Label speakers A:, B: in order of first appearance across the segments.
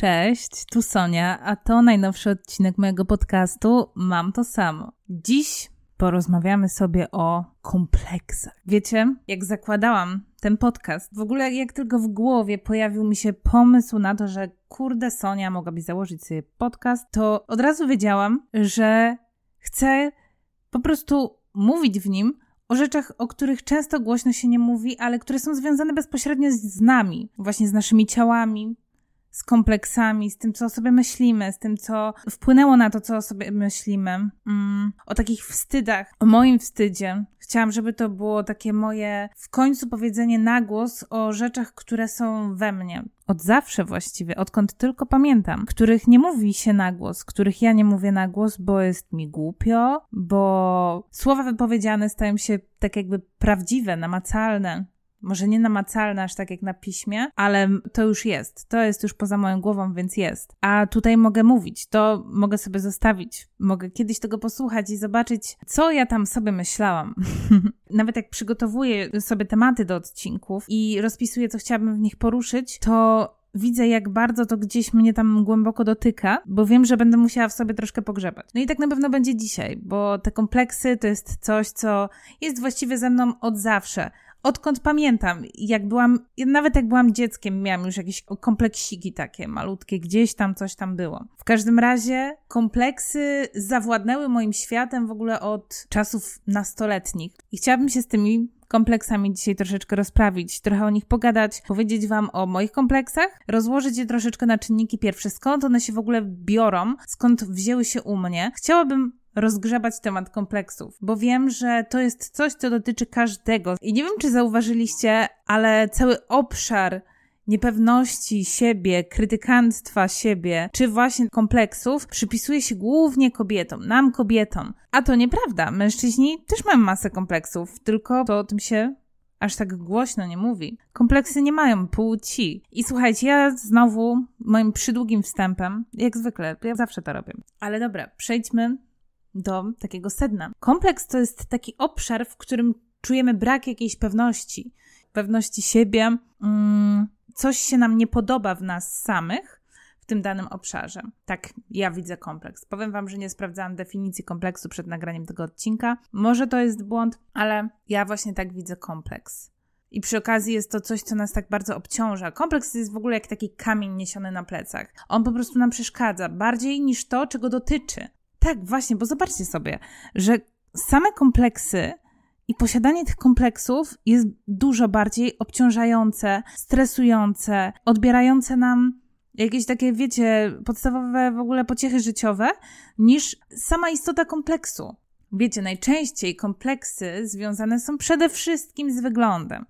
A: Cześć, tu Sonia, a to najnowszy odcinek mojego podcastu Mam to samo. Dziś porozmawiamy sobie o kompleksach. Wiecie, jak zakładałam ten podcast, w ogóle jak tylko w głowie pojawił mi się pomysł na to, że kurde Sonia mogłaby założyć sobie podcast, to od razu wiedziałam, że chcę po prostu mówić w nim o rzeczach, o których często głośno się nie mówi, ale które są związane bezpośrednio z nami, właśnie z naszymi ciałami, z kompleksami, z tym, co o sobie myślimy, z tym, co wpłynęło na to, co o sobie myślimy, mm, o takich wstydach, o moim wstydzie. Chciałam, żeby to było takie moje w końcu powiedzenie na głos o rzeczach, które są we mnie. Od zawsze właściwie, odkąd tylko pamiętam, których nie mówi się na głos, których ja nie mówię na głos, bo jest mi głupio, bo słowa wypowiedziane stają się tak jakby prawdziwe, namacalne, może nie namacalne aż tak jak na piśmie, ale to już jest. To jest już poza moją głową, więc jest. A tutaj mogę mówić, to mogę sobie zostawić. Mogę kiedyś tego posłuchać i zobaczyć, co ja tam sobie myślałam. Nawet jak przygotowuję sobie tematy do odcinków i rozpisuję, co chciałabym w nich poruszyć, to widzę, jak bardzo to gdzieś mnie tam głęboko dotyka, bo wiem, że będę musiała w sobie troszkę pogrzebać. No i tak na pewno będzie dzisiaj, bo te kompleksy to jest coś, co jest właściwie ze mną od zawsze odkąd pamiętam, jak byłam, nawet jak byłam dzieckiem, miałam już jakieś kompleksiki takie malutkie, gdzieś tam coś tam było. W każdym razie kompleksy zawładnęły moim światem w ogóle od czasów nastoletnich. I chciałabym się z tymi kompleksami dzisiaj troszeczkę rozprawić, trochę o nich pogadać, powiedzieć Wam o moich kompleksach, rozłożyć je troszeczkę na czynniki pierwsze, skąd one się w ogóle biorą, skąd wzięły się u mnie. Chciałabym rozgrzebać temat kompleksów, bo wiem, że to jest coś, co dotyczy każdego. I nie wiem, czy zauważyliście, ale cały obszar niepewności siebie, krytykanstwa siebie, czy właśnie kompleksów przypisuje się głównie kobietom, nam kobietom. A to nieprawda. Mężczyźni też mają masę kompleksów, tylko to o tym się aż tak głośno nie mówi. Kompleksy nie mają płci. I słuchajcie, ja znowu moim przydługim wstępem, jak zwykle, ja zawsze to robię. Ale dobra, przejdźmy do takiego sedna. Kompleks to jest taki obszar, w którym czujemy brak jakiejś pewności, pewności siebie, mm, coś się nam nie podoba w nas samych w tym danym obszarze. Tak ja widzę kompleks. Powiem Wam, że nie sprawdzałam definicji kompleksu przed nagraniem tego odcinka. Może to jest błąd, ale ja właśnie tak widzę kompleks. I przy okazji jest to coś, co nas tak bardzo obciąża. Kompleks jest w ogóle jak taki kamień niesiony na plecach. On po prostu nam przeszkadza bardziej niż to, czego dotyczy. Tak, właśnie, bo zobaczcie sobie, że same kompleksy i posiadanie tych kompleksów jest dużo bardziej obciążające, stresujące, odbierające nam jakieś takie, wiecie, podstawowe w ogóle pociechy życiowe, niż sama istota kompleksu. Wiecie, najczęściej kompleksy związane są przede wszystkim z wyglądem.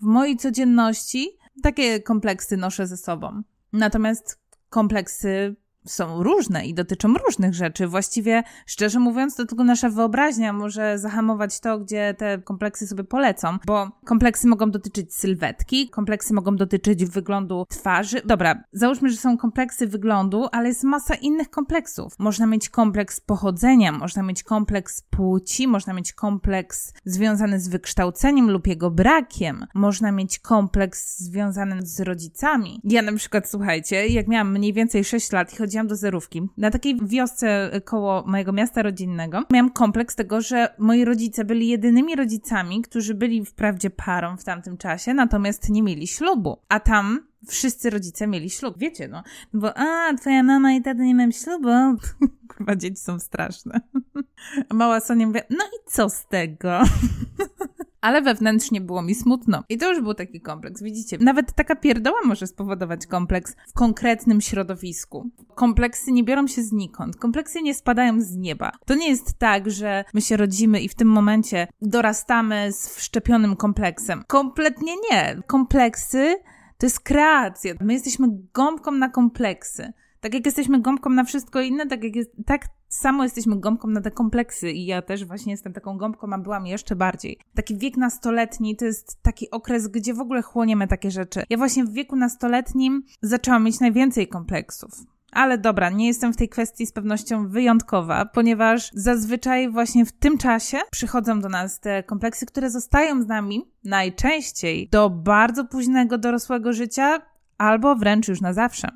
A: W mojej codzienności takie kompleksy noszę ze sobą. Natomiast kompleksy są różne i dotyczą różnych rzeczy. Właściwie, szczerze mówiąc, to tylko nasza wyobraźnia może zahamować to, gdzie te kompleksy sobie polecą, bo kompleksy mogą dotyczyć sylwetki, kompleksy mogą dotyczyć wyglądu twarzy. Dobra, załóżmy, że są kompleksy wyglądu, ale jest masa innych kompleksów. Można mieć kompleks pochodzenia, można mieć kompleks płci, można mieć kompleks związany z wykształceniem lub jego brakiem, można mieć kompleks związany z rodzicami. Ja na przykład, słuchajcie, jak miałam mniej więcej 6 lat i chodziłam chodziłam do zerówki. Na takiej wiosce koło mojego miasta rodzinnego miałam kompleks tego, że moi rodzice byli jedynymi rodzicami, którzy byli wprawdzie parą w tamtym czasie, natomiast nie mieli ślubu. A tam wszyscy rodzice mieli ślub, wiecie, no. Bo, a, twoja mama i tata nie mają ślubu. Kurwa, dzieci są straszne. Mała Sonia mówi, no i co z tego? ale wewnętrznie było mi smutno. I to już był taki kompleks, widzicie. Nawet taka pierdoła może spowodować kompleks w konkretnym środowisku. Kompleksy nie biorą się znikąd, kompleksy nie spadają z nieba. To nie jest tak, że my się rodzimy i w tym momencie dorastamy z wszczepionym kompleksem. Kompletnie nie. Kompleksy to jest kreacja. My jesteśmy gąbką na kompleksy. Tak jak jesteśmy gąbką na wszystko inne, tak, jak jest, tak samo jesteśmy gąbką na te kompleksy i ja też właśnie jestem taką gąbką, a byłam jeszcze bardziej. Taki wiek nastoletni to jest taki okres, gdzie w ogóle chłoniemy takie rzeczy. Ja właśnie w wieku nastoletnim zaczęłam mieć najwięcej kompleksów. Ale dobra, nie jestem w tej kwestii z pewnością wyjątkowa, ponieważ zazwyczaj właśnie w tym czasie przychodzą do nas te kompleksy, które zostają z nami najczęściej do bardzo późnego dorosłego życia albo wręcz już na zawsze.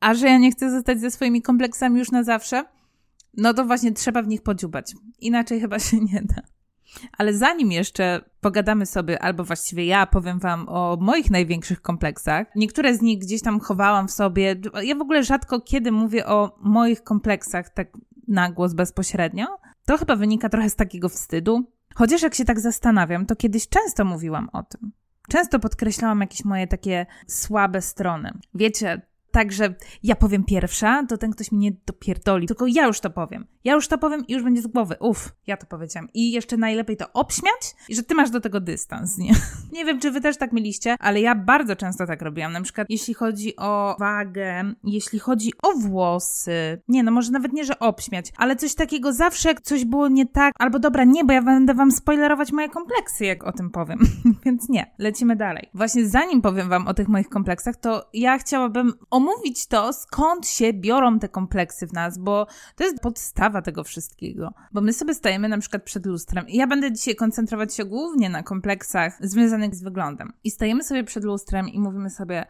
A: A że ja nie chcę zostać ze swoimi kompleksami już na zawsze, no to właśnie trzeba w nich podziubać. Inaczej chyba się nie da. Ale zanim jeszcze pogadamy sobie, albo właściwie ja powiem Wam o moich największych kompleksach, niektóre z nich gdzieś tam chowałam w sobie. Ja w ogóle rzadko kiedy mówię o moich kompleksach tak na głos bezpośrednio. To chyba wynika trochę z takiego wstydu. Chociaż jak się tak zastanawiam, to kiedyś często mówiłam o tym. Często podkreślałam jakieś moje takie słabe strony. Wiecie, Także ja powiem pierwsza, to ten ktoś mi nie dopierdoli, tylko ja już to powiem. Ja już to powiem i już będzie z głowy. Uff, ja to powiedziałam. I jeszcze najlepiej to obśmiać i że ty masz do tego dystans, nie? nie wiem, czy wy też tak mieliście, ale ja bardzo często tak robiłam. Na przykład jeśli chodzi o wagę, jeśli chodzi o włosy. Nie, no może nawet nie, że obśmiać, ale coś takiego zawsze, jak coś było nie tak, albo dobra, nie, bo ja będę wam spoilerować moje kompleksy, jak o tym powiem. Więc nie, lecimy dalej. Właśnie zanim powiem wam o tych moich kompleksach, to ja chciałabym omówić to, skąd się biorą te kompleksy w nas, bo to jest podstawa tego wszystkiego. Bo my sobie stajemy na przykład przed lustrem i ja będę dzisiaj koncentrować się głównie na kompleksach związanych z wyglądem. I stajemy sobie przed lustrem i mówimy sobie,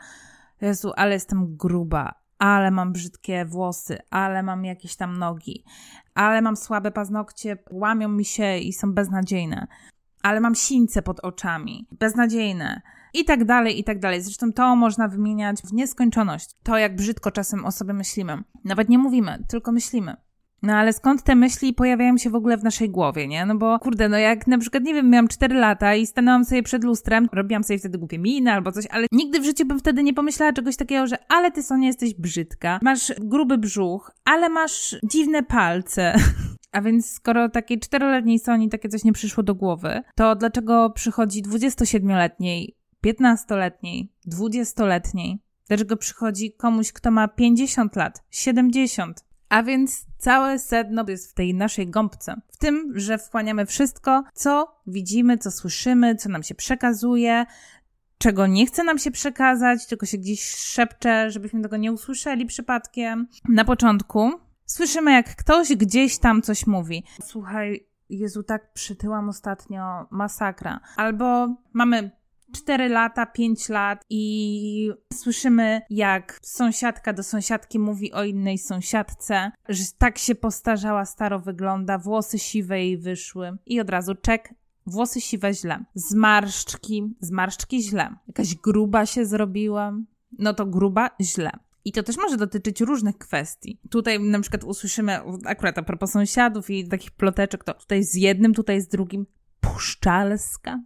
A: Jezu, ale jestem gruba, ale mam brzydkie włosy, ale mam jakieś tam nogi, ale mam słabe paznokcie, łamią mi się i są beznadziejne, ale mam sińce pod oczami, beznadziejne i tak dalej, i tak dalej. Zresztą to można wymieniać w nieskończoność. To, jak brzydko czasem o sobie myślimy. Nawet nie mówimy, tylko myślimy. No ale skąd te myśli pojawiają się w ogóle w naszej głowie, nie? No bo kurde, no jak na przykład, nie wiem, miałam 4 lata i stanęłam sobie przed lustrem, robiłam sobie wtedy głupie miny albo coś, ale nigdy w życiu bym wtedy nie pomyślała czegoś takiego, że ale ty Sonia jesteś brzydka, masz gruby brzuch, ale masz dziwne palce. A więc skoro takiej czteroletniej Soni takie coś nie przyszło do głowy, to dlaczego przychodzi 27-letniej 15-letniej, 20-letniej. Dlaczego przychodzi komuś, kto ma 50 lat, 70? A więc całe sedno jest w tej naszej gąbce. W tym, że wchłaniamy wszystko, co widzimy, co słyszymy, co nam się przekazuje, czego nie chce nam się przekazać, czego się gdzieś szepcze, żebyśmy tego nie usłyszeli przypadkiem. Na początku słyszymy, jak ktoś gdzieś tam coś mówi. Słuchaj, Jezu, tak przytyłam ostatnio, masakra. Albo mamy 4 lata, 5 lat i słyszymy, jak sąsiadka do sąsiadki mówi o innej sąsiadce, że tak się postarzała, staro wygląda, włosy siwe jej wyszły i od razu czek, włosy siwe źle, zmarszczki, zmarszczki źle, jakaś gruba się zrobiła, no to gruba źle. I to też może dotyczyć różnych kwestii. Tutaj na przykład usłyszymy, akurat a propos sąsiadów i takich ploteczek, to tutaj z jednym, tutaj z drugim, puszczalska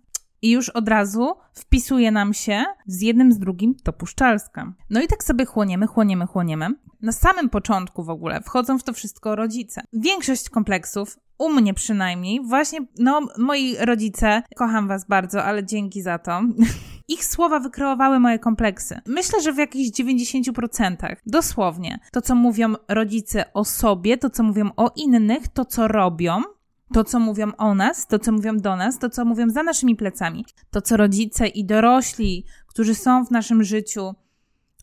A: i już od razu wpisuje nam się z jednym z drugim to puszczalska. No i tak sobie chłoniemy, chłoniemy, chłoniemy. Na samym początku w ogóle wchodzą w to wszystko rodzice. Większość kompleksów u mnie przynajmniej, właśnie, no, moi rodzice, kocham was bardzo, ale dzięki za to. Ich słowa wykreowały moje kompleksy. Myślę, że w jakichś 90%. Dosłownie. To, co mówią rodzice o sobie, to, co mówią o innych, to, co robią, to, co mówią o nas, to, co mówią do nas, to, co mówią za naszymi plecami, to, co rodzice i dorośli, którzy są w naszym życiu,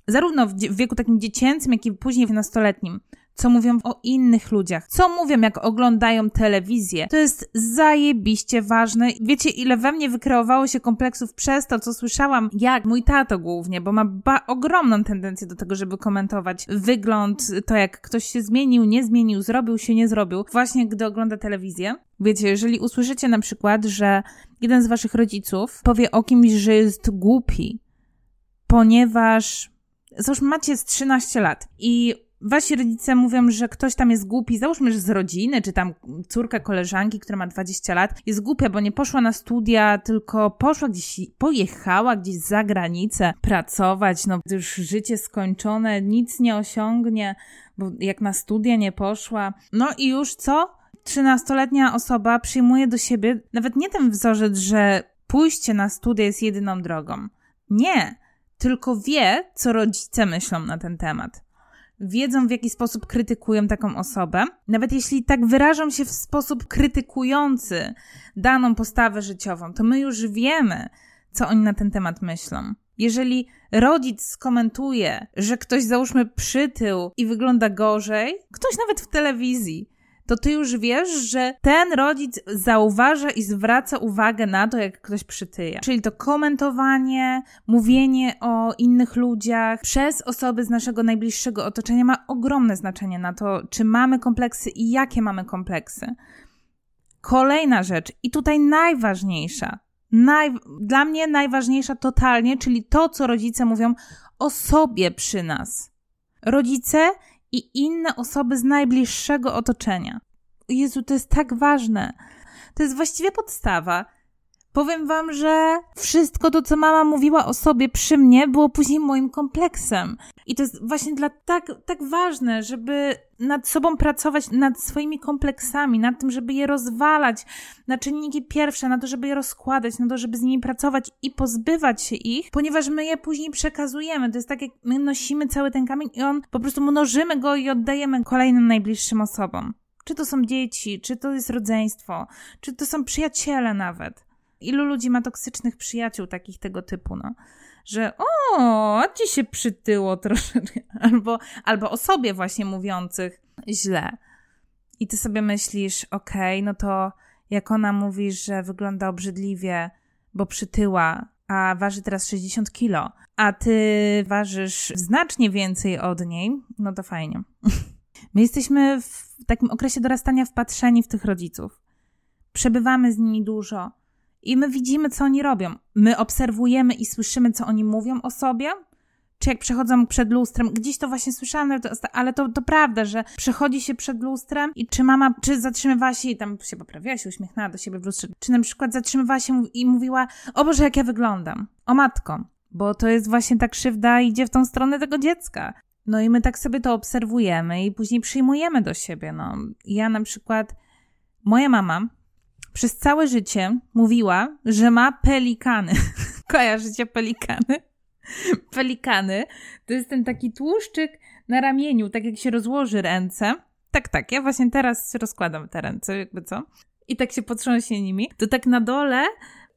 A: zarówno w, wieku takim dziecięcym, jak i później w nastoletnim, co mówią o innych ludziach, co mówią, jak oglądają telewizję. To jest zajebiście ważne. Wiecie, ile we mnie wykreowało się kompleksów przez to, co słyszałam, jak mój tato głównie, bo ma ogromną tendencję do tego, żeby komentować wygląd, to jak ktoś się zmienił, nie zmienił, zrobił się, nie zrobił, właśnie gdy ogląda telewizję. Wiecie, jeżeli usłyszycie na przykład, że jeden z waszych rodziców powie o kimś, że jest głupi, ponieważ załóżmy macie z 13 lat i wasi rodzice mówią, że ktoś tam jest głupi, załóżmy, że z rodziny, czy tam córka koleżanki, która ma 20 lat, jest głupia, bo nie poszła na studia, tylko poszła gdzieś, pojechała gdzieś za granicę pracować, no już życie skończone, nic nie osiągnie, bo jak na studia nie poszła. No i już co? 13-letnia osoba przyjmuje do siebie nawet nie ten wzorzec, że pójście na studia jest jedyną drogą. Nie, tylko wie, co rodzice myślą na ten temat wiedzą, w jaki sposób krytykują taką osobę, nawet jeśli tak wyrażą się w sposób krytykujący daną postawę życiową, to my już wiemy, co oni na ten temat myślą. Jeżeli rodzic skomentuje, że ktoś załóżmy przytył i wygląda gorzej, ktoś nawet w telewizji, to ty już wiesz, że ten rodzic zauważa i zwraca uwagę na to, jak ktoś przytyje. Czyli to komentowanie, mówienie o innych ludziach przez osoby z naszego najbliższego otoczenia ma ogromne znaczenie na to, czy mamy kompleksy i jakie mamy kompleksy. Kolejna rzecz, i tutaj najważniejsza, naj, dla mnie najważniejsza totalnie, czyli to, co rodzice mówią o sobie przy nas. Rodzice i inne osoby z najbliższego otoczenia. Jezu, to jest tak ważne. To jest właściwie podstawa. Powiem wam, że wszystko to, co mama mówiła o sobie przy mnie, było później moim kompleksem. I to jest właśnie dla tak, tak ważne, żeby nad sobą pracować, nad swoimi kompleksami, nad tym, żeby je rozwalać na czynniki pierwsze, na to, żeby je rozkładać, na to, żeby z nimi pracować i pozbywać się ich, ponieważ my je później przekazujemy. To jest tak, jak my nosimy cały ten kamień i on po prostu mnożymy go i oddajemy kolejnym najbliższym osobom. Czy to są dzieci, czy to jest rodzeństwo, czy to są przyjaciele nawet. Ilu ludzi ma toksycznych przyjaciół takich tego typu, no? Że o, ci się przytyło troszeczkę. Albo, albo o sobie właśnie mówiących źle. I ty sobie myślisz, okej, okay, no to jak ona mówi, że wygląda obrzydliwie, bo przytyła, a waży teraz 60 kilo, a ty ważysz znacznie więcej od niej, no to fajnie. My jesteśmy w takim okresie dorastania wpatrzeni w tych rodziców. Przebywamy z nimi dużo i my widzimy, co oni robią. My obserwujemy i słyszymy, co oni mówią o sobie. Czy jak przechodzą przed lustrem, gdzieś to właśnie słyszałam, ale to, to prawda, że przechodzi się przed lustrem i czy mama, czy zatrzymywała się i tam się poprawiała, się uśmiechnęła do siebie w lustrze, czy na przykład zatrzymywała się i mówiła, o Boże, jak ja wyglądam, o matko, bo to jest właśnie ta krzywda idzie w tą stronę tego dziecka. No i my tak sobie to obserwujemy i później przyjmujemy do siebie. No. Ja na przykład, moja mama przez całe życie mówiła, że ma pelikany. Kojarzycie pelikany? pelikany to jest ten taki tłuszczyk na ramieniu, tak jak się rozłoży ręce. Tak, tak, ja właśnie teraz rozkładam te ręce, jakby co. I tak się potrząśnie nimi. To tak na dole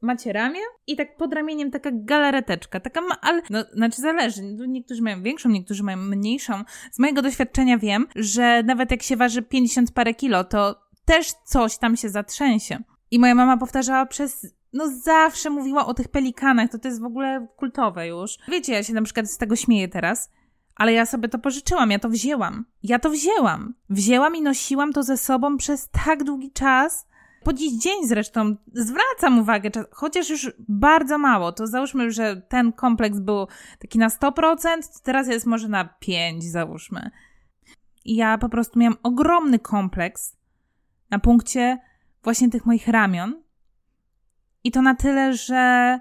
A: macie ramię i tak pod ramieniem taka galareteczka, taka ma, ale, no, znaczy zależy, niektórzy mają większą, niektórzy mają mniejszą. Z mojego doświadczenia wiem, że nawet jak się waży 50 parę kilo, to też coś tam się zatrzęsie. I moja mama powtarzała przez no zawsze mówiła o tych pelikanach, to to jest w ogóle kultowe już. Wiecie, ja się na przykład z tego śmieję teraz, ale ja sobie to pożyczyłam, ja to wzięłam. Ja to wzięłam. Wzięłam i nosiłam to ze sobą przez tak długi czas. Po dziś dzień zresztą zwracam uwagę, chociaż już bardzo mało, to załóżmy, że ten kompleks był taki na 100%, teraz jest może na 5, załóżmy. I ja po prostu miałam ogromny kompleks na punkcie właśnie tych moich ramion. I to na tyle, że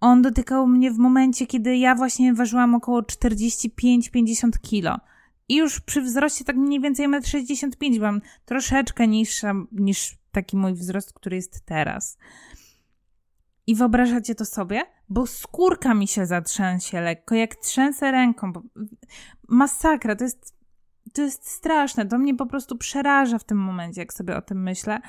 A: on dotykał mnie w momencie, kiedy ja właśnie ważyłam około 45-50 kilo. I już przy wzroście tak mniej więcej 1,65 m byłam troszeczkę niższa niż taki mój wzrost, który jest teraz. I wyobrażacie to sobie? Bo skórka mi się zatrzęsie lekko, jak trzęsę ręką. Masakra, to jest, to jest straszne. To mnie po prostu przeraża w tym momencie, jak sobie o tym myślę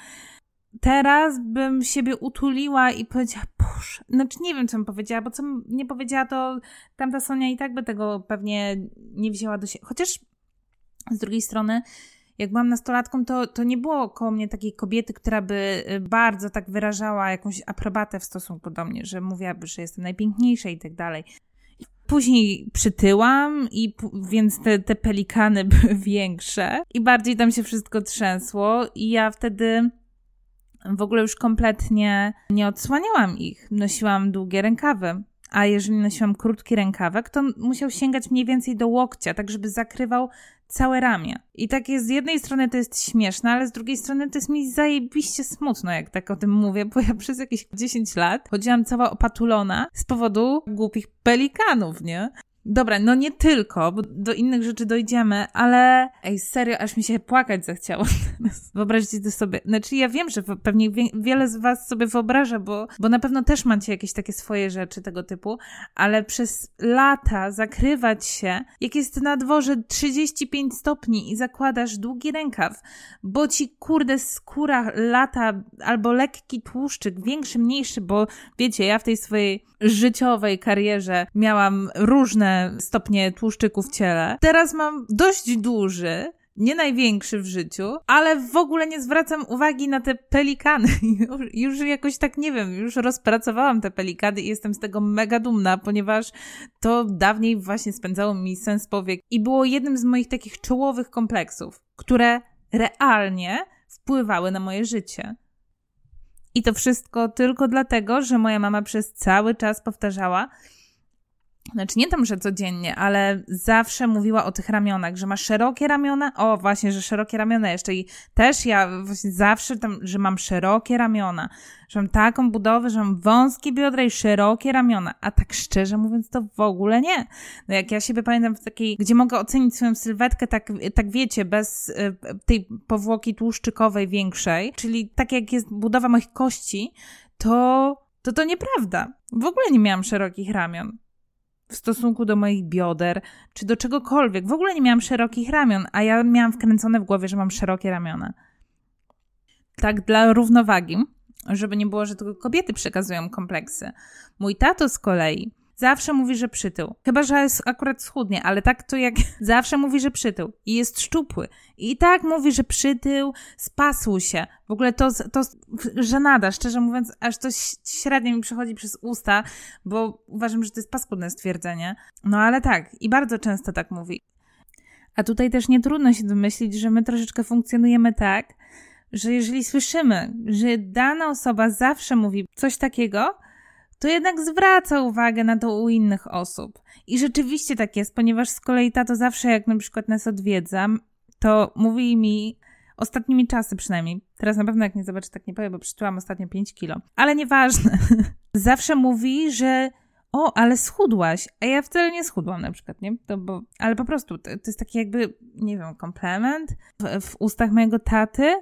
A: teraz bym siebie utuliła i powiedziała, boże, znaczy nie wiem, co bym powiedziała, bo co nie powiedziała, to tamta Sonia i tak by tego pewnie nie wzięła do siebie. Chociaż z drugiej strony, jak byłam nastolatką, to, to nie było koło mnie takiej kobiety, która by y, bardzo tak wyrażała jakąś aprobatę w stosunku do mnie, że mówiłaby, że jestem najpiękniejsza i tak dalej. Później przytyłam, i więc te, te pelikany były większe i bardziej tam się wszystko trzęsło, i ja wtedy w ogóle już kompletnie nie odsłaniałam ich. Nosiłam długie rękawy. A jeżeli nosiłam krótki rękawek, to musiał sięgać mniej więcej do łokcia, tak żeby zakrywał całe ramię. I tak jest, z jednej strony to jest śmieszne, ale z drugiej strony to jest mi zajebiście smutno, jak tak o tym mówię, bo ja przez jakieś 10 lat chodziłam cała opatulona z powodu głupich pelikanów, nie? Dobra, no nie tylko, bo do innych rzeczy dojdziemy, ale ej, serio, aż mi się płakać zachciało. Wyobraźcie to sobie. Znaczy ja wiem, że pewnie wie, wiele z was sobie wyobraża, bo, bo na pewno też macie jakieś takie swoje rzeczy tego typu, ale przez lata zakrywać się, jak jest na dworze 35 stopni i zakładasz długi rękaw, bo ci kurde skóra lata albo lekki tłuszczyk, większy, mniejszy, bo wiecie, ja w tej swojej życiowej karierze miałam różne stopnie tłuszczyku w ciele. Teraz mam dość duży nie największy w życiu, ale w ogóle nie zwracam uwagi na te pelikany. Już jakoś tak nie wiem, już rozpracowałam te pelikany i jestem z tego mega dumna, ponieważ to dawniej właśnie spędzało mi sens powiek i było jednym z moich takich czołowych kompleksów, które realnie wpływały na moje życie. I to wszystko tylko dlatego, że moja mama przez cały czas powtarzała, znaczy nie tam, że codziennie, ale zawsze mówiła o tych ramionach, że ma szerokie ramiona. O, właśnie, że szerokie ramiona jeszcze. I też ja zawsze tam, że mam szerokie ramiona, że mam taką budowę, że mam wąskie biodra i szerokie ramiona. A tak szczerze mówiąc, to w ogóle nie. No jak ja siebie pamiętam w takiej, gdzie mogę ocenić swoją sylwetkę, tak, tak wiecie, bez y, tej powłoki tłuszczykowej większej, czyli tak jak jest budowa moich kości, to to to nieprawda. W ogóle nie miałam szerokich ramion w stosunku do moich bioder, czy do czegokolwiek. W ogóle nie miałam szerokich ramion, a ja miałam wkręcone w głowie, że mam szerokie ramiona. Tak dla równowagi, żeby nie było, że tylko kobiety przekazują kompleksy. Mój tato z kolei Zawsze mówi, że przytył. Chyba, że jest akurat schudnie, ale tak to jak zawsze mówi, że przytył i jest szczupły. I tak mówi, że przytył, spasł się. W ogóle to, to żenada, szczerze mówiąc, aż to średnio mi przechodzi przez usta, bo uważam, że to jest paskudne stwierdzenie. No ale tak, i bardzo często tak mówi. A tutaj też nie trudno się domyślić, że my troszeczkę funkcjonujemy tak, że jeżeli słyszymy, że dana osoba zawsze mówi coś takiego, to jednak zwraca uwagę na to u innych osób. I rzeczywiście tak jest, ponieważ z kolei tato zawsze, jak na przykład nas odwiedzam, to mówi mi, ostatnimi czasy przynajmniej, teraz na pewno jak nie zobaczy, tak nie powiem, bo przytyłam ostatnio 5 kilo, ale nieważne, zawsze mówi, że o, ale schudłaś, a ja wcale nie schudłam na przykład, nie? To bo, ale po prostu to, to jest taki jakby, nie wiem, komplement w, w ustach mojego taty,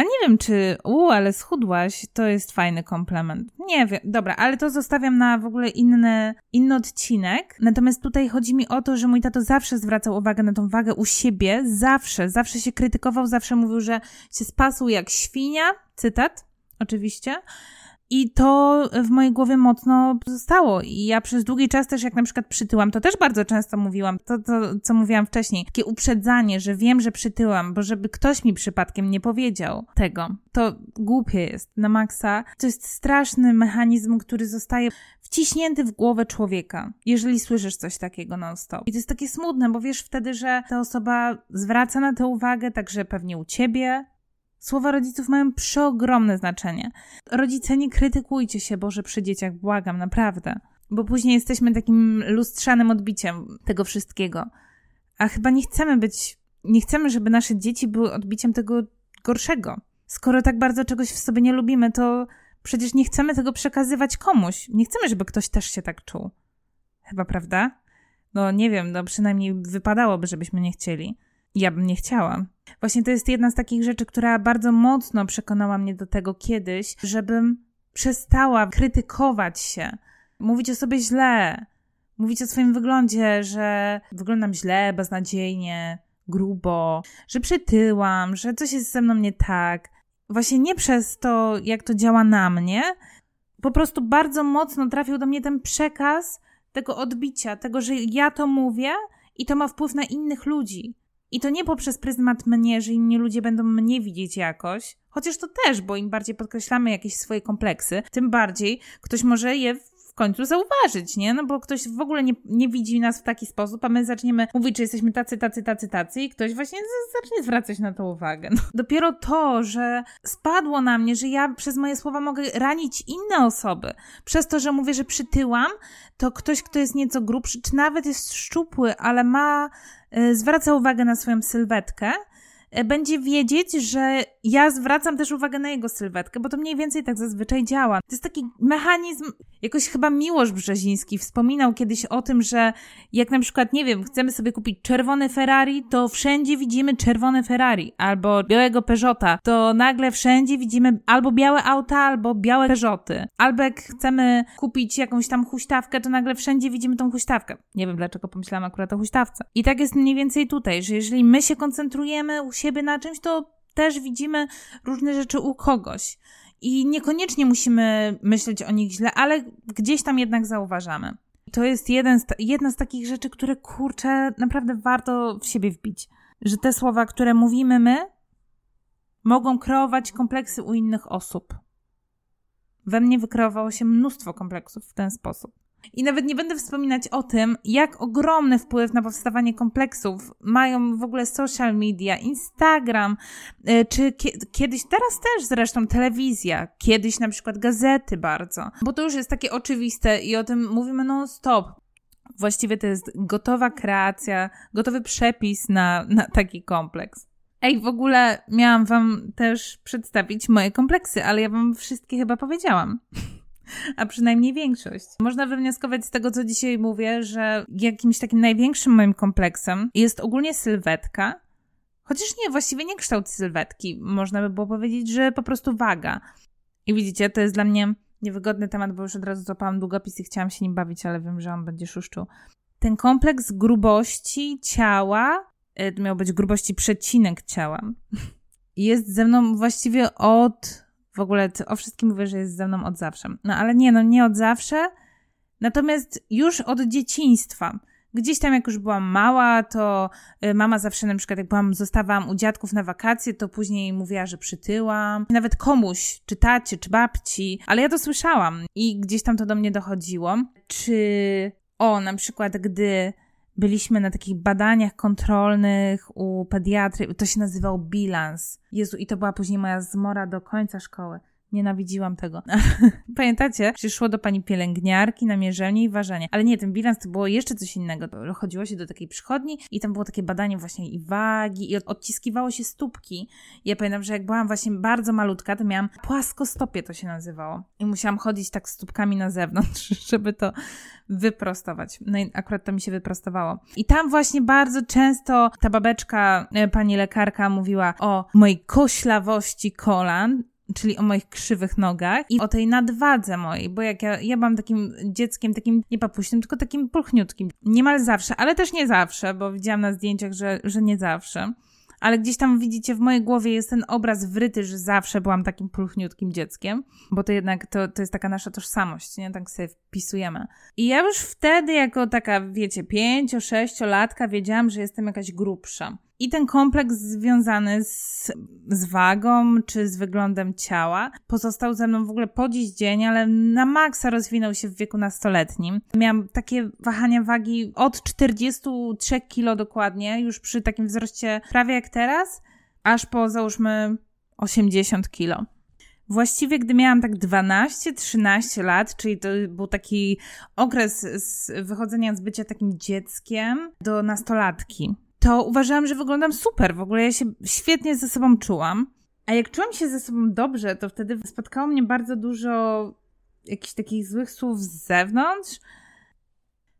A: a nie wiem, czy u, ale schudłaś, to jest fajny komplement. Nie wiem, dobra, ale to zostawiam na w ogóle inny, inny odcinek. Natomiast tutaj chodzi mi o to, że mój tato zawsze zwracał uwagę na tą wagę u siebie, zawsze, zawsze się krytykował, zawsze mówił, że się spasł jak świnia, cytat, oczywiście. I to w mojej głowie mocno zostało. I ja przez długi czas też, jak na przykład przytyłam, to też bardzo często mówiłam, to, to co mówiłam wcześniej, takie uprzedzanie, że wiem, że przytyłam, bo żeby ktoś mi przypadkiem nie powiedział tego, to głupie jest na maksa. To jest straszny mechanizm, który zostaje wciśnięty w głowę człowieka, jeżeli słyszysz coś takiego non-stop. I to jest takie smutne, bo wiesz wtedy, że ta osoba zwraca na to uwagę, także pewnie u ciebie, Słowa rodziców mają przeogromne znaczenie. Rodzice, nie krytykujcie się, Boże, przy dzieciach, błagam, naprawdę. Bo później jesteśmy takim lustrzanym odbiciem tego wszystkiego. A chyba nie chcemy być, nie chcemy, żeby nasze dzieci były odbiciem tego gorszego. Skoro tak bardzo czegoś w sobie nie lubimy, to przecież nie chcemy tego przekazywać komuś. Nie chcemy, żeby ktoś też się tak czuł. Chyba, prawda? No nie wiem, no przynajmniej wypadałoby, żebyśmy nie chcieli. Ja bym nie chciała. Właśnie to jest jedna z takich rzeczy, która bardzo mocno przekonała mnie do tego kiedyś, żebym przestała krytykować się, mówić o sobie źle, mówić o swoim wyglądzie, że wyglądam źle, beznadziejnie, grubo, że przytyłam, że coś jest ze mną nie tak. Właśnie nie przez to, jak to działa na mnie, po prostu bardzo mocno trafił do mnie ten przekaz tego odbicia, tego, że ja to mówię i to ma wpływ na innych ludzi. I to nie poprzez pryzmat mnie, że inni ludzie będą mnie widzieć jakoś, chociaż to też, bo im bardziej podkreślamy jakieś swoje kompleksy, tym bardziej ktoś może je w końcu zauważyć, nie? No bo ktoś w ogóle nie, nie widzi nas w taki sposób, a my zaczniemy mówić, że jesteśmy tacy, tacy, tacy, tacy i ktoś właśnie zacznie zwracać na to uwagę. No. Dopiero to, że spadło na mnie, że ja przez moje słowa mogę ranić inne osoby, przez to, że mówię, że przytyłam, to ktoś, kto jest nieco grubszy, czy nawet jest szczupły, ale ma zwraca uwagę na swoją sylwetkę, y, będzie wiedzieć, że ja zwracam też uwagę na jego sylwetkę, bo to mniej więcej tak zazwyczaj działa. To jest taki mechanizm, jakoś chyba Miłosz Brzeziński wspominał kiedyś o tym, że jak na przykład, nie wiem, chcemy sobie kupić czerwone Ferrari, to wszędzie widzimy czerwone Ferrari, albo białego Peugeota, to nagle wszędzie widzimy albo białe auta, albo białe Peugeoty. Albo jak chcemy kupić jakąś tam huśtawkę, to nagle wszędzie widzimy tą huśtawkę. Nie wiem dlaczego pomyślałam akurat o huśtawce. I tak jest mniej więcej tutaj, że jeżeli my się koncentrujemy u siebie na czymś, to też widzimy różne rzeczy u kogoś. I niekoniecznie musimy myśleć o nich źle, ale gdzieś tam jednak zauważamy. To jest jeden z, jedna z takich rzeczy, które kurczę, naprawdę warto w siebie wbić. że te słowa, które mówimy my, mogą kreować kompleksy u innych osób. We mnie wykreowało się mnóstwo kompleksów w ten sposób. I nawet nie będę wspominać o tym, jak ogromny wpływ na powstawanie kompleksów mają w ogóle social media, Instagram, y, czy kiedyś, teraz też zresztą telewizja, kiedyś na przykład gazety bardzo, bo to już jest takie oczywiste i o tym mówimy non-stop. Właściwie to jest gotowa kreacja, gotowy przepis na, na taki kompleks. Ej, w ogóle miałam wam też przedstawić moje kompleksy, ale ja wam wszystkie chyba powiedziałam. A przynajmniej większość. Można wywnioskować z tego, co dzisiaj mówię, że jakimś takim największym moim kompleksem jest ogólnie sylwetka. Chociaż nie, właściwie nie kształt sylwetki. Można by było powiedzieć, że po prostu waga. I widzicie, to jest dla mnie niewygodny temat, bo już od razu złapałam długopis i chciałam się nim bawić, ale wiem, że on będzie szuszczuł. Ten kompleks grubości ciała E, to miał być grubości przecinek ciała. Jest ze mną właściwie od. W ogóle o wszystkim mówię, że jest ze mną od zawsze. No ale nie, no nie od zawsze. Natomiast już od dzieciństwa. Gdzieś tam, jak już byłam mała, to e, mama zawsze na przykład, jak byłam, zostawałam u dziadków na wakacje, to później mówiła, że przytyłam. Nawet komuś, czy tacie, czy babci, ale ja to słyszałam i gdzieś tam to do mnie dochodziło. Czy o, na przykład, gdy byliśmy na takich badaniach kontrolnych u pediatry, to się nazywał bilans. Jezu, i to była później moja zmora do końca szkoły. Nienawidziłam tego. Pamiętacie? Przyszło do pani pielęgniarki na mierzenie i ważenie. Ale nie, ten bilans to było jeszcze coś innego. Chodziło się do takiej przychodni i tam było takie badanie właśnie i wagi i odciskiwało się stópki. I ja pamiętam, że jak byłam właśnie bardzo malutka, to miałam płaskostopie to się nazywało. I musiałam chodzić tak stópkami na zewnątrz, żeby to wyprostować. No i akurat to mi się wyprostowało. I tam właśnie bardzo często ta babeczka, e, pani lekarka mówiła o mojej koślawości kolan czyli o moich krzywych nogach i o tej nadwadze mojej, bo jak ja, ja byłam takim dzieckiem, takim nie papuśnym, tylko takim pulchniutkim. Niemal zawsze, ale też nie zawsze, bo widziałam na zdjęciach, że, że nie zawsze. Ale gdzieś tam widzicie, w mojej głowie jest ten obraz wryty, że zawsze byłam takim pulchniutkim dzieckiem, bo to jednak to, to jest taka nasza tożsamość, nie? Tak sobie wpisujemy. I ja już wtedy, jako taka, wiecie, pięcio, sześciolatka, wiedziałam, że jestem jakaś grubsza. I ten kompleks związany z, z wagą czy z wyglądem ciała pozostał ze mną w ogóle po dziś dzień, ale na maksa rozwinął się w wieku nastoletnim. Miałam takie wahania wagi od 43 kg dokładnie, już przy takim wzroście prawie jak teraz, aż po załóżmy 80 kg. Właściwie, gdy miałam tak 12-13 lat, czyli to był taki okres z wychodzenia z bycia takim dzieckiem do nastolatki to uważałam, że wyglądam super. W ogóle ja się świetnie ze sobą czułam. A jak czułam się ze sobą dobrze, to wtedy spotkało mnie bardzo dużo jakichś takich złych słów z zewnątrz.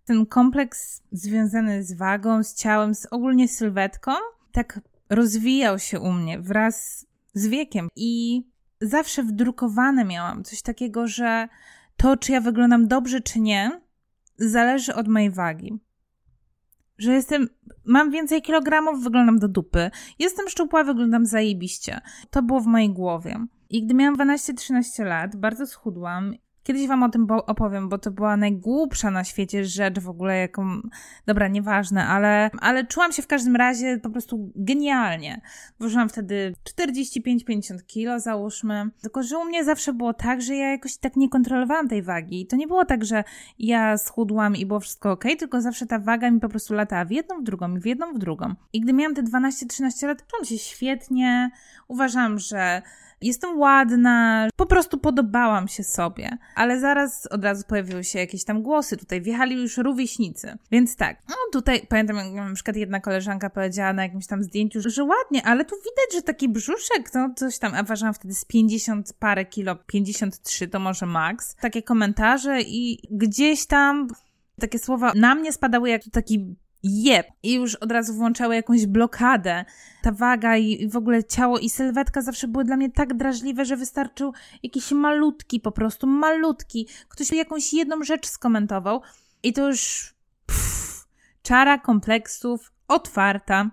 A: Ten kompleks związany z wagą, z ciałem, z ogólnie sylwetką, tak rozwijał się u mnie wraz z wiekiem. I zawsze wdrukowane miałam coś takiego, że to, czy ja wyglądam dobrze, czy nie, zależy od mojej wagi że jestem, mam więcej kilogramów, wyglądam do dupy. Jestem szczupła, wyglądam zajebiście. To było w mojej głowie. I gdy miałam 12-13 lat, bardzo schudłam Kiedyś wam o tym opowiem, bo to była najgłupsza na świecie rzecz w ogóle, jaką. Dobra, nieważne, ale, ale czułam się w każdym razie po prostu genialnie. Ważyłam wtedy 45-50 kilo, załóżmy. Tylko, że u mnie zawsze było tak, że ja jakoś tak nie kontrolowałam tej wagi. I to nie było tak, że ja schudłam i było wszystko ok, tylko zawsze ta waga mi po prostu latała w jedną, w drugą, w jedną, w drugą. I gdy miałam te 12-13 lat, czułam się świetnie. Uważam, że Jestem ładna, po prostu podobałam się sobie. Ale zaraz od razu pojawiły się jakieś tam głosy. Tutaj wjechali już rówieśnicy. Więc tak, no tutaj pamiętam, jak na przykład jedna koleżanka powiedziała na jakimś tam zdjęciu, że ładnie, ale tu widać, że taki brzuszek, no coś tam, a ważyłam wtedy z 50 parę kilo, 53 to może max. Takie komentarze i gdzieś tam takie słowa na mnie spadały jak taki jeb. I już od razu włączały jakąś blokadę. Ta waga i w ogóle ciało i sylwetka zawsze były dla mnie tak drażliwe, że wystarczył jakiś malutki, po prostu malutki. Ktoś jakąś jedną rzecz skomentował i to już pff, czara kompleksów otwarta.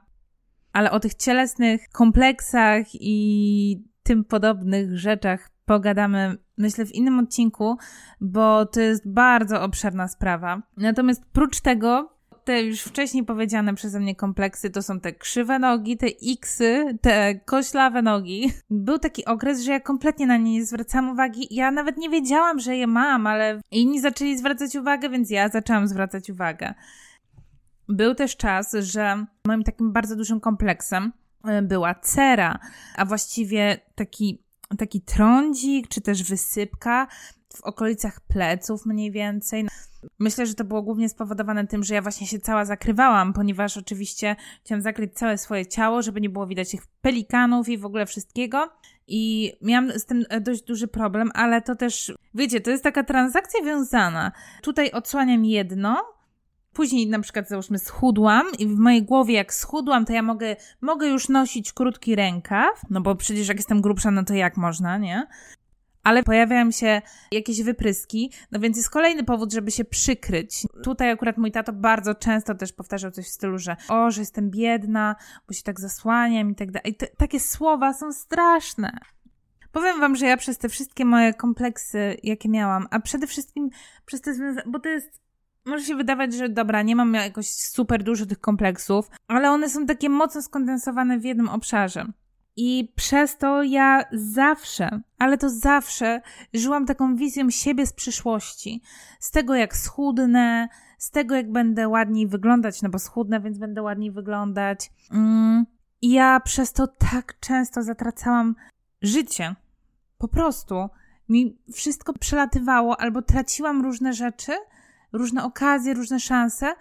A: Ale o tych cielesnych kompleksach i tym podobnych rzeczach pogadamy, myślę, w innym odcinku, bo to jest bardzo obszerna sprawa. Natomiast prócz tego te już wcześniej powiedziane przeze mnie kompleksy to są te krzywe nogi, te xy, te koślawe nogi. Był taki okres, że ja kompletnie na nie nie zwracałam uwagi. Ja nawet nie wiedziałam, że je mam, ale inni zaczęli zwracać uwagę, więc ja zaczęłam zwracać uwagę. Był też czas, że moim takim bardzo dużym kompleksem e, była cera, a właściwie taki, taki trądzik, czy też wysypka w okolicach pleców mniej więcej. Myślę, że to było głównie spowodowane tym, że ja właśnie się cała zakrywałam, ponieważ oczywiście chciałam zakryć całe swoje ciało, żeby nie było widać tych pelikanów i w ogóle wszystkiego. I miałam z tym dość duży problem, ale to też, wiecie, to jest taka transakcja wiązana. Tutaj odsłaniam jedno, później na przykład załóżmy schudłam i w mojej głowie jak schudłam, to ja mogę, mogę już nosić krótki rękaw, no bo przecież jak jestem grubsza, no to jak można, nie? Ale pojawiają się jakieś wypryski, no więc jest kolejny powód, żeby się przykryć. Tutaj akurat mój tato bardzo często też powtarzał coś w stylu, że o, że jestem biedna, bo się tak zasłaniam i tak dalej. I takie słowa są straszne. Powiem wam, że ja przez te wszystkie moje kompleksy, jakie miałam, a przede wszystkim przez te związane, bo to jest może się wydawać, że dobra, nie mam jakoś super dużo tych kompleksów, ale one są takie mocno skondensowane w jednym obszarze. I przez to ja zawsze, ale to zawsze, żyłam taką wizją siebie z przyszłości. Z tego, jak schudnę, z tego, jak będę ładniej wyglądać, no bo schudnę, więc będę ładniej wyglądać. Mm. I ja przez to tak często zatracałam życie. Po prostu mi wszystko przelatywało, albo traciłam różne rzeczy, różne okazje, różne szanse,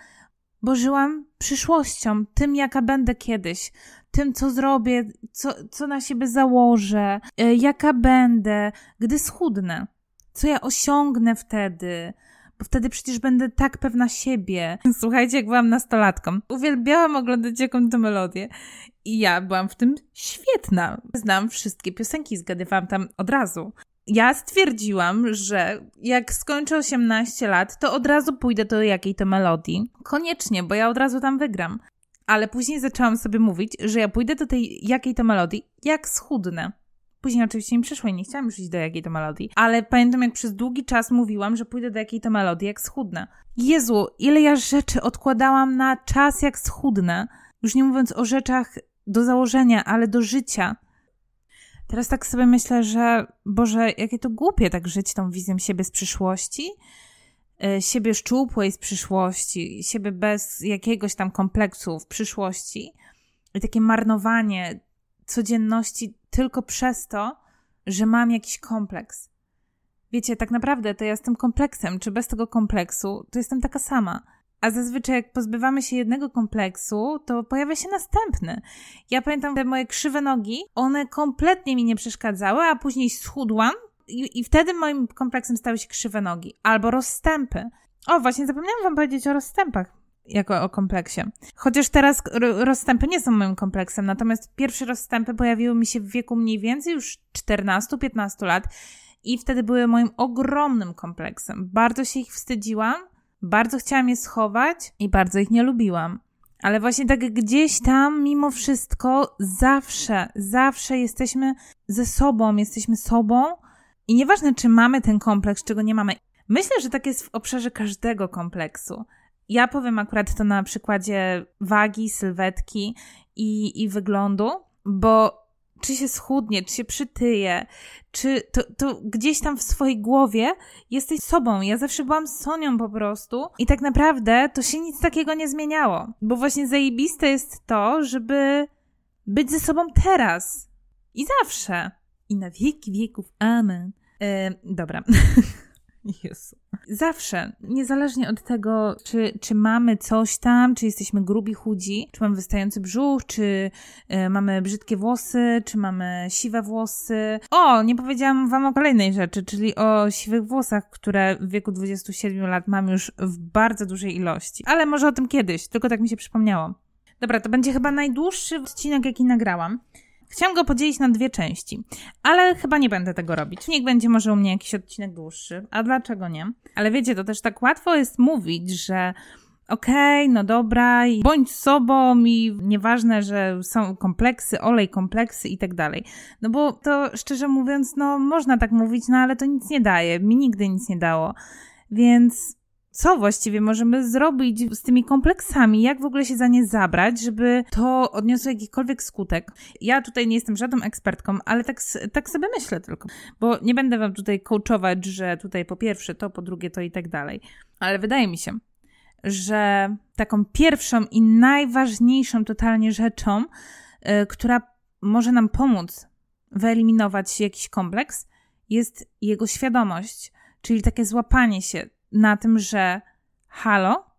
A: bo żyłam przyszłością, tym, jaka będę kiedyś, tym, co zrobię, co, co na siebie założę, e, jaka będę, gdy schudnę, co ja osiągnę wtedy, bo wtedy przecież będę tak pewna siebie. Słuchajcie, jak byłam nastolatką, uwielbiałam oglądać jakąś tę melodię i ja byłam w tym świetna. Znam wszystkie piosenki, zgadywałam tam od razu. Ja stwierdziłam, że jak skończę 18 lat, to od razu pójdę do jakiej to melodii. Koniecznie, bo ja od razu tam wygram. Ale później zaczęłam sobie mówić, że ja pójdę do tej jakiej to melodii, jak schudnę. Później oczywiście mi przyszło i nie chciałam już iść do jakiej to melodii, ale pamiętam jak przez długi czas mówiłam, że pójdę do jakiej to melodii, jak schudnę. Jezu, ile ja rzeczy odkładałam na czas, jak schudnę. Już nie mówiąc o rzeczach do założenia, ale do życia. Teraz tak sobie myślę, że Boże, jakie to głupie tak żyć tą wizją siebie z przyszłości, siebie szczupłej z przyszłości, siebie bez jakiegoś tam kompleksu w przyszłości i takie marnowanie codzienności tylko przez to, że mam jakiś kompleks. Wiecie, tak naprawdę to ja z tym kompleksem, czy bez tego kompleksu, to jestem taka sama. A zazwyczaj, jak pozbywamy się jednego kompleksu, to pojawia się następny. Ja pamiętam te moje krzywe nogi, one kompletnie mi nie przeszkadzały, a później schudłam i, I wtedy moim kompleksem stały się krzywe nogi albo rozstępy. O, właśnie zapomniałam wam powiedzieć o rozstępach jako o kompleksie. Chociaż teraz rozstępy nie są moim kompleksem, natomiast pierwsze rozstępy pojawiły mi się w wieku mniej więcej już 14-15 lat i wtedy były moim ogromnym kompleksem. Bardzo się ich wstydziłam, bardzo chciałam je schować i bardzo ich nie lubiłam. Ale właśnie tak gdzieś tam, mimo wszystko, zawsze, zawsze jesteśmy ze sobą, jesteśmy sobą i nieważne, czy mamy ten kompleks, czy go nie mamy. Myślę, że tak jest w obszarze każdego kompleksu. Ja powiem akurat to na przykładzie wagi, sylwetki i, i wyglądu, bo czy się schudnie, czy się przytyje, czy to, to gdzieś tam w swojej głowie jesteś sobą. Ja zawsze byłam Sonią po prostu i tak naprawdę to się nic takiego nie zmieniało. Bo właśnie zajebiste jest to, żeby być ze sobą teraz i zawsze i na wieki wieków. Amen. E, dobra. Jezu. Zawsze, niezależnie od tego, czy, czy mamy coś tam, czy jesteśmy grubi, chudzi, czy mamy wystający brzuch, czy y, mamy brzydkie włosy, czy mamy siwe włosy. O, nie powiedziałam wam o kolejnej rzeczy, czyli o siwych włosach, które w wieku 27 lat mam już w bardzo dużej ilości. Ale może o tym kiedyś, tylko tak mi się przypomniało. Dobra, to będzie chyba najdłuższy odcinek, jaki nagrałam. Chciałam go podzielić na dwie części, ale chyba nie będę tego robić. Niech będzie może u mnie jakiś odcinek dłuższy. A dlaczego nie? Ale wiecie, to też tak łatwo jest mówić, że okej, okay, no dobra, bądź sobą i nieważne, że są kompleksy, olej kompleksy i tak dalej. No bo to szczerze mówiąc, no można tak mówić, no ale to nic nie daje. Mi nigdy nic nie dało. Więc co właściwie możemy zrobić z tymi kompleksami, jak w ogóle się za nie zabrać, żeby to odniosło jakikolwiek skutek. Ja tutaj nie jestem żadną ekspertką, ale tak, tak sobie myślę tylko, bo nie będę wam tutaj coachować, że tutaj po pierwsze to, po drugie to i tak dalej. Ale wydaje mi się, że taką pierwszą i najważniejszą totalnie rzeczą, yy, która może nam pomóc wyeliminować jakiś kompleks, jest jego świadomość, czyli takie złapanie się na tym, że halo,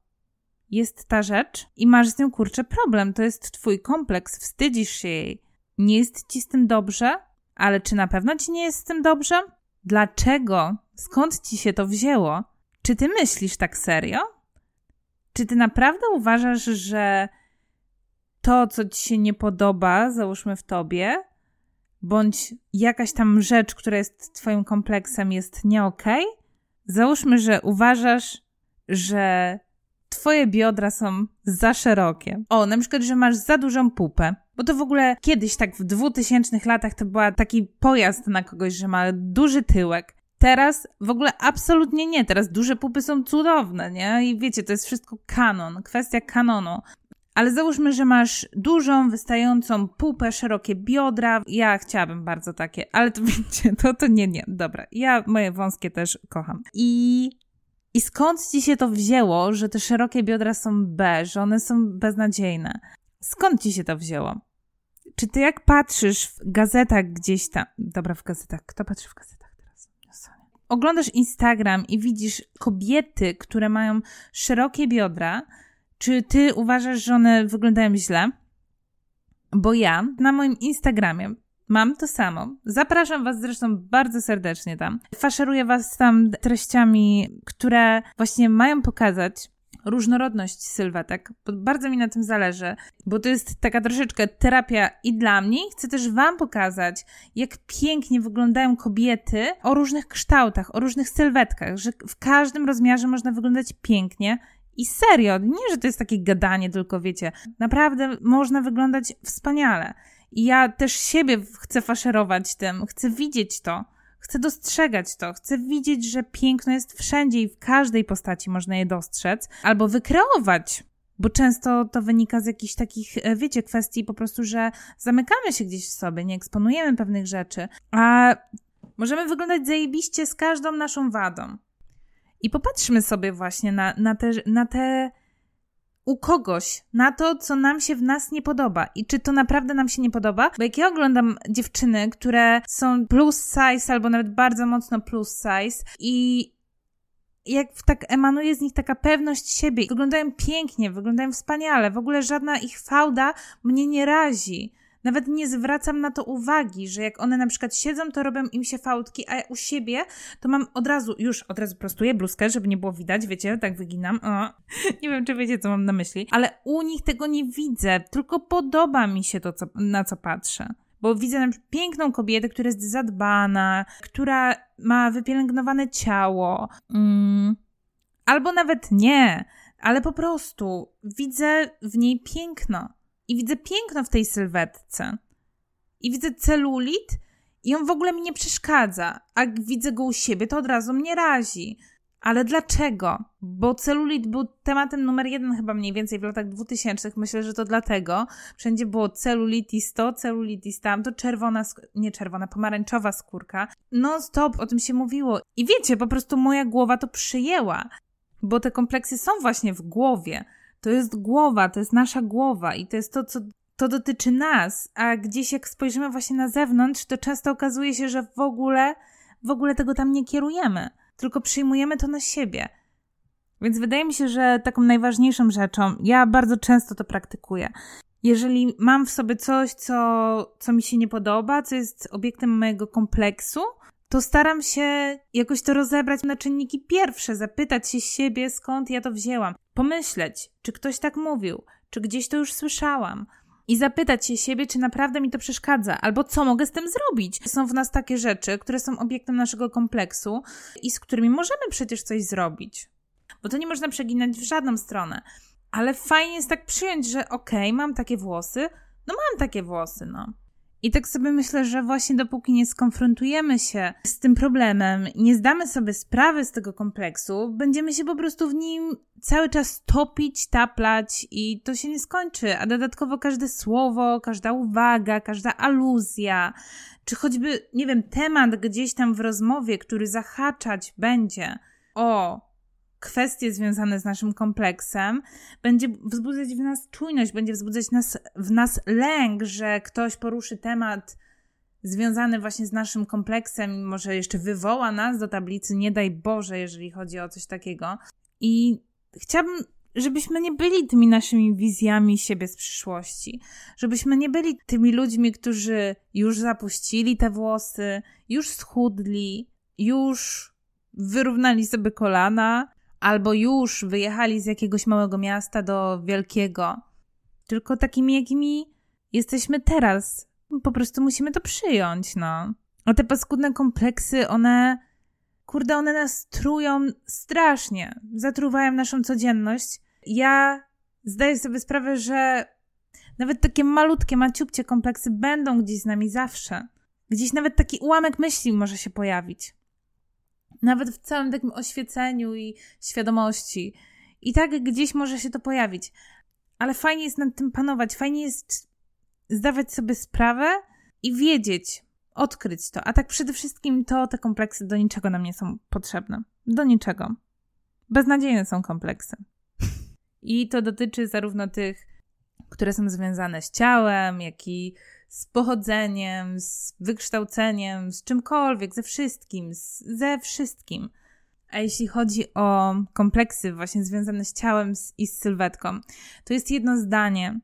A: jest ta rzecz i masz z tym kurczę problem. To jest twój kompleks, wstydzisz się jej. Nie jest ci z tym dobrze, ale czy na pewno ci nie jest z tym dobrze? Dlaczego? Skąd ci się to wzięło? Czy ty myślisz tak serio? Czy ty naprawdę uważasz, że to, co ci się nie podoba, załóżmy w tobie, bądź jakaś tam rzecz, która jest twoim kompleksem, jest nie okej? Okay? Załóżmy, że uważasz, że twoje biodra są za szerokie. O, na przykład, że masz za dużą pupę. Bo to w ogóle kiedyś, tak w 2000 latach, to była taki pojazd na kogoś, że ma duży tyłek. Teraz w ogóle absolutnie nie. Teraz duże pupy są cudowne, nie? I wiecie, to jest wszystko kanon, kwestia kanonu. Ale załóżmy, że masz dużą, wystającą pupę, szerokie biodra. Ja chciałabym bardzo takie, ale to wiecie, to, to nie, nie. Dobra, ja moje wąskie też kocham. I, i skąd ci się to wzięło, że te szerokie biodra są B, że one są beznadziejne? Skąd ci się to wzięło? Czy ty jak patrzysz w gazetach gdzieś tam... Dobra, w gazetach. Kto patrzy w gazetach teraz? Oglądasz Instagram i widzisz kobiety, które mają szerokie biodra, czy ty uważasz, że one wyglądają źle? Bo ja na moim Instagramie mam to samo. Zapraszam Was zresztą bardzo serdecznie tam. Faszeruję Was tam treściami, które właśnie mają pokazać różnorodność sylwetek. Bardzo mi na tym zależy, bo to jest taka troszeczkę terapia i dla mnie. Chcę też Wam pokazać, jak pięknie wyglądają kobiety o różnych kształtach, o różnych sylwetkach, że w każdym rozmiarze można wyglądać pięknie i serio, nie, że to jest takie gadanie, tylko wiecie, naprawdę można wyglądać wspaniale. I ja też siebie chcę faszerować tym, chcę widzieć to, chcę dostrzegać to, chcę widzieć, że piękno jest wszędzie i w każdej postaci można je dostrzec, albo wykreować. Bo często to wynika z jakichś takich, e, wiecie, kwestii po prostu, że zamykamy się gdzieś w sobie, nie eksponujemy pewnych rzeczy, a możemy wyglądać zajebiście z każdą naszą wadą. I popatrzmy sobie właśnie na, na, te, na te u kogoś, na to, co nam się w nas nie podoba i czy to naprawdę nam się nie podoba. Bo jak ja oglądam dziewczyny, które są plus size albo nawet bardzo mocno plus size i jak tak emanuje z nich taka pewność siebie, wyglądają pięknie, wyglądają wspaniale, w ogóle żadna ich fałda mnie nie razi. Nawet nie zwracam na to uwagi, że jak one na przykład siedzą, to robią im się fałdki, a ja u siebie to mam od razu, już od razu prostuję bluzkę, żeby nie było widać, wiecie, tak wyginam. O, nie wiem, czy wiecie, co mam na myśli, ale u nich tego nie widzę, tylko podoba mi się to, co, na co patrzę. Bo widzę na przykład piękną kobietę, która jest zadbana, która ma wypielęgnowane ciało, mm, albo nawet nie, ale po prostu widzę w niej piękno. I widzę piękno w tej sylwetce. I widzę celulit i on w ogóle mi nie przeszkadza. A widzę go u siebie, to od razu mnie razi. Ale dlaczego? Bo celulit był tematem numer jeden chyba mniej więcej w latach 2000. Myślę, że to dlatego. Wszędzie było celulitis to, celulitis tam, to czerwona, nie czerwona, pomarańczowa skórka. Non stop o tym się mówiło. I wiecie, po prostu moja głowa to przyjęła. Bo te kompleksy są właśnie w głowie. To jest głowa, to jest nasza głowa i to jest to, co to dotyczy nas, a gdzieś jak spojrzymy właśnie na zewnątrz, to często okazuje się, że w ogóle, w ogóle tego tam nie kierujemy, tylko przyjmujemy to na siebie. Więc wydaje mi się, że taką najważniejszą rzeczą, ja bardzo często to praktykuję. Jeżeli mam w sobie coś, co, co mi się nie podoba, co jest obiektem mojego kompleksu, to staram się jakoś to rozebrać na czynniki pierwsze, zapytać się siebie, skąd ja to wzięłam, pomyśleć, czy ktoś tak mówił, czy gdzieś to już słyszałam. I zapytać się siebie, czy naprawdę mi to przeszkadza, albo co mogę z tym zrobić. Są w nas takie rzeczy, które są obiektem naszego kompleksu i z którymi możemy przecież coś zrobić. Bo to nie można przeginać w żadną stronę. Ale fajnie jest tak przyjąć, że okej, okay, mam takie włosy, no mam takie włosy, no. I tak sobie myślę, że właśnie dopóki nie skonfrontujemy się z tym problemem, nie zdamy sobie sprawy z tego kompleksu, będziemy się po prostu w nim cały czas topić, taplać i to się nie skończy. A dodatkowo każde słowo, każda uwaga, każda aluzja, czy choćby, nie wiem, temat gdzieś tam w rozmowie, który zahaczać będzie o kwestie związane z naszym kompleksem, będzie wzbudzać w nas czujność, będzie wzbudzać nas, w nas lęk, że ktoś poruszy temat związany właśnie z naszym kompleksem i może jeszcze wywoła nas do tablicy, nie daj Boże, jeżeli chodzi o coś takiego. I chciałabym, żebyśmy nie byli tymi naszymi wizjami siebie z przyszłości, żebyśmy nie byli tymi ludźmi, którzy już zapuścili te włosy, już schudli, już wyrównali sobie kolana, albo już wyjechali z jakiegoś małego miasta do wielkiego, tylko takimi, jakimi jesteśmy teraz. Po prostu musimy to przyjąć, no. A te paskudne kompleksy, one, kurde, one nas trują strasznie, zatruwają naszą codzienność. Ja zdaję sobie sprawę, że nawet takie malutkie, maciupcie kompleksy będą gdzieś z nami zawsze. Gdzieś nawet taki ułamek myśli może się pojawić nawet w całym takim oświeceniu i świadomości. I tak gdzieś może się to pojawić. Ale fajnie jest nad tym panować, fajnie jest zdawać sobie sprawę i wiedzieć, odkryć to. A tak przede wszystkim to te kompleksy do niczego nam nie są potrzebne. Do niczego. Beznadziejne są kompleksy. I to dotyczy zarówno tych, które są związane z ciałem, jak i z pochodzeniem, z wykształceniem, z czymkolwiek, ze wszystkim, z, ze wszystkim. A jeśli chodzi o kompleksy właśnie związane z ciałem i z sylwetką, to jest jedno zdanie,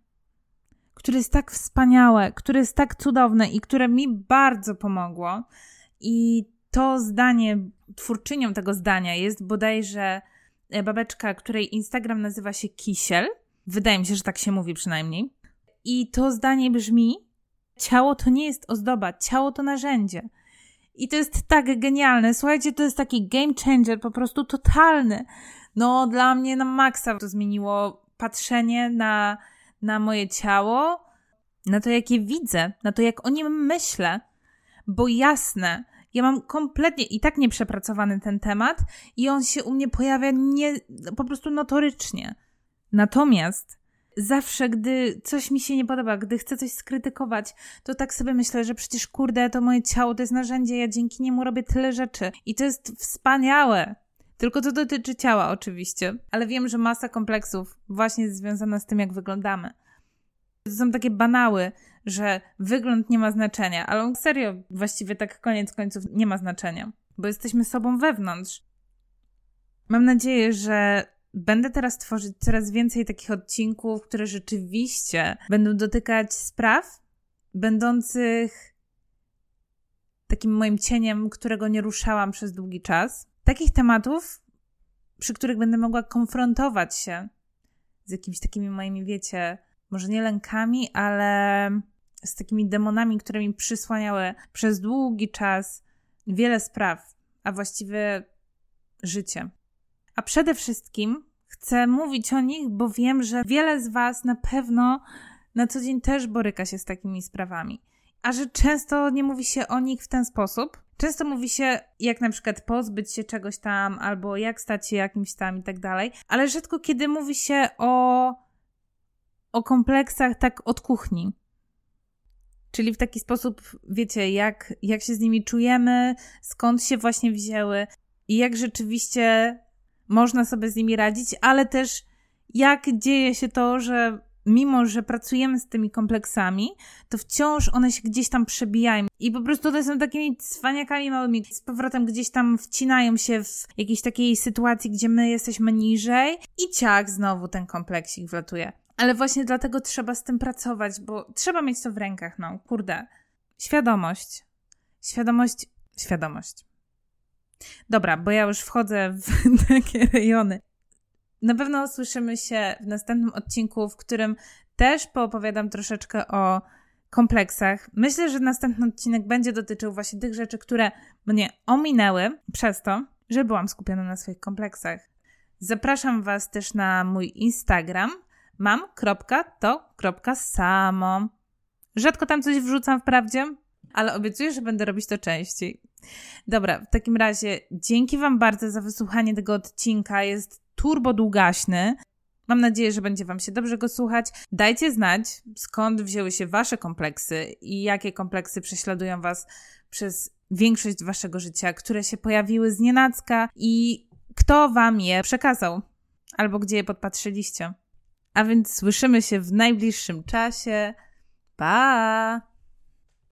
A: które jest tak wspaniałe, które jest tak cudowne i które mi bardzo pomogło. I to zdanie, twórczynią tego zdania jest bodajże e, babeczka, której Instagram nazywa się Kisiel. Wydaje mi się, że tak się mówi przynajmniej. I to zdanie brzmi: Ciało to nie jest ozdoba, ciało to narzędzie. I to jest tak genialne. Słuchajcie, to jest taki game changer, po prostu totalny. No, dla mnie na maksa to zmieniło patrzenie na, na moje ciało, na to, jakie widzę, na to, jak o nim myślę. Bo jasne, ja mam kompletnie i tak nieprzepracowany ten temat i on się u mnie pojawia nie, po prostu notorycznie. Natomiast zawsze, gdy coś mi się nie podoba, gdy chcę coś skrytykować, to tak sobie myślę, że przecież kurde, to moje ciało to jest narzędzie, ja dzięki niemu robię tyle rzeczy i to jest wspaniałe. Tylko to dotyczy ciała oczywiście, ale wiem, że masa kompleksów właśnie jest związana z tym, jak wyglądamy. To są takie banały, że wygląd nie ma znaczenia, ale serio, właściwie tak koniec końców nie ma znaczenia, bo jesteśmy sobą wewnątrz. Mam nadzieję, że Będę teraz tworzyć coraz więcej takich odcinków, które rzeczywiście będą dotykać spraw będących takim moim cieniem, którego nie ruszałam przez długi czas. Takich tematów, przy których będę mogła konfrontować się z jakimiś takimi moimi, wiecie, może nie lękami, ale z takimi demonami, które mi przysłaniały przez długi czas wiele spraw, a właściwie życie. A przede wszystkim chcę mówić o nich, bo wiem, że wiele z Was na pewno na co dzień też boryka się z takimi sprawami. A że często nie mówi się o nich w ten sposób. Często mówi się, jak na przykład pozbyć się czegoś tam, albo jak stać się jakimś tam i tak dalej, ale rzadko kiedy mówi się o, o kompleksach tak od kuchni. Czyli w taki sposób, wiecie, jak, jak się z nimi czujemy, skąd się właśnie wzięły i jak rzeczywiście można sobie z nimi radzić, ale też jak dzieje się to, że mimo, że pracujemy z tymi kompleksami, to wciąż one się gdzieś tam przebijają. I po prostu one są takimi cwaniakami małymi, z powrotem gdzieś tam wcinają się w jakiejś takiej sytuacji, gdzie my jesteśmy niżej i ciak, znowu ten kompleksik wlatuje. Ale właśnie dlatego trzeba z tym pracować, bo trzeba mieć to w rękach, no, kurde. Świadomość. Świadomość, świadomość. Dobra, bo ja już wchodzę w takie rejony. Na pewno słyszymy się w następnym odcinku, w którym też poopowiadam troszeczkę o kompleksach. Myślę, że następny odcinek będzie dotyczył właśnie tych rzeczy, które mnie ominęły przez to, że byłam skupiona na swoich kompleksach. Zapraszam Was też na mój Instagram mam.to.samo. Rzadko tam coś wrzucam wprawdzie, ale obiecuję, że będę robić to częściej. Dobra, w takim razie dzięki Wam bardzo za wysłuchanie tego odcinka. Jest turbo długaśny. Mam nadzieję, że będzie Wam się dobrze go słuchać. Dajcie znać, skąd wzięły się Wasze kompleksy i jakie kompleksy prześladują Was przez większość Waszego życia, które się pojawiły z nienacka i kto Wam je przekazał albo gdzie je podpatrzyliście. A więc słyszymy się w najbliższym czasie. Pa!